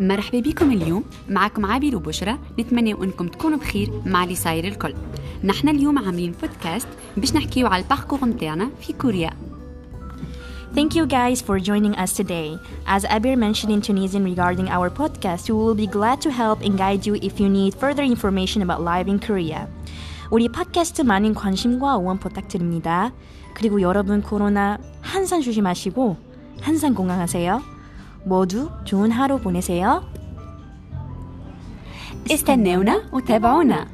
مرحبا بكم اليوم معكم عابر وبشرى نتمنى انكم تكونوا بخير مع اللي صاير الكل نحن اليوم عاملين بودكاست باش نحكيو على الباركور نتاعنا في كوريا Thank you guys for joining us today. As Abir mentioned in Tunisian regarding our podcast, we will be glad to help and guide you if you need further information about life in Korea. 우리 팟캐스트 많은 관심과 응원 부탁드립니다. 그리고 여러분 코로나 한산 조심하시고 한산 건강하세요. 모두 좋은 하루 보내세요. استنونا وتابعونا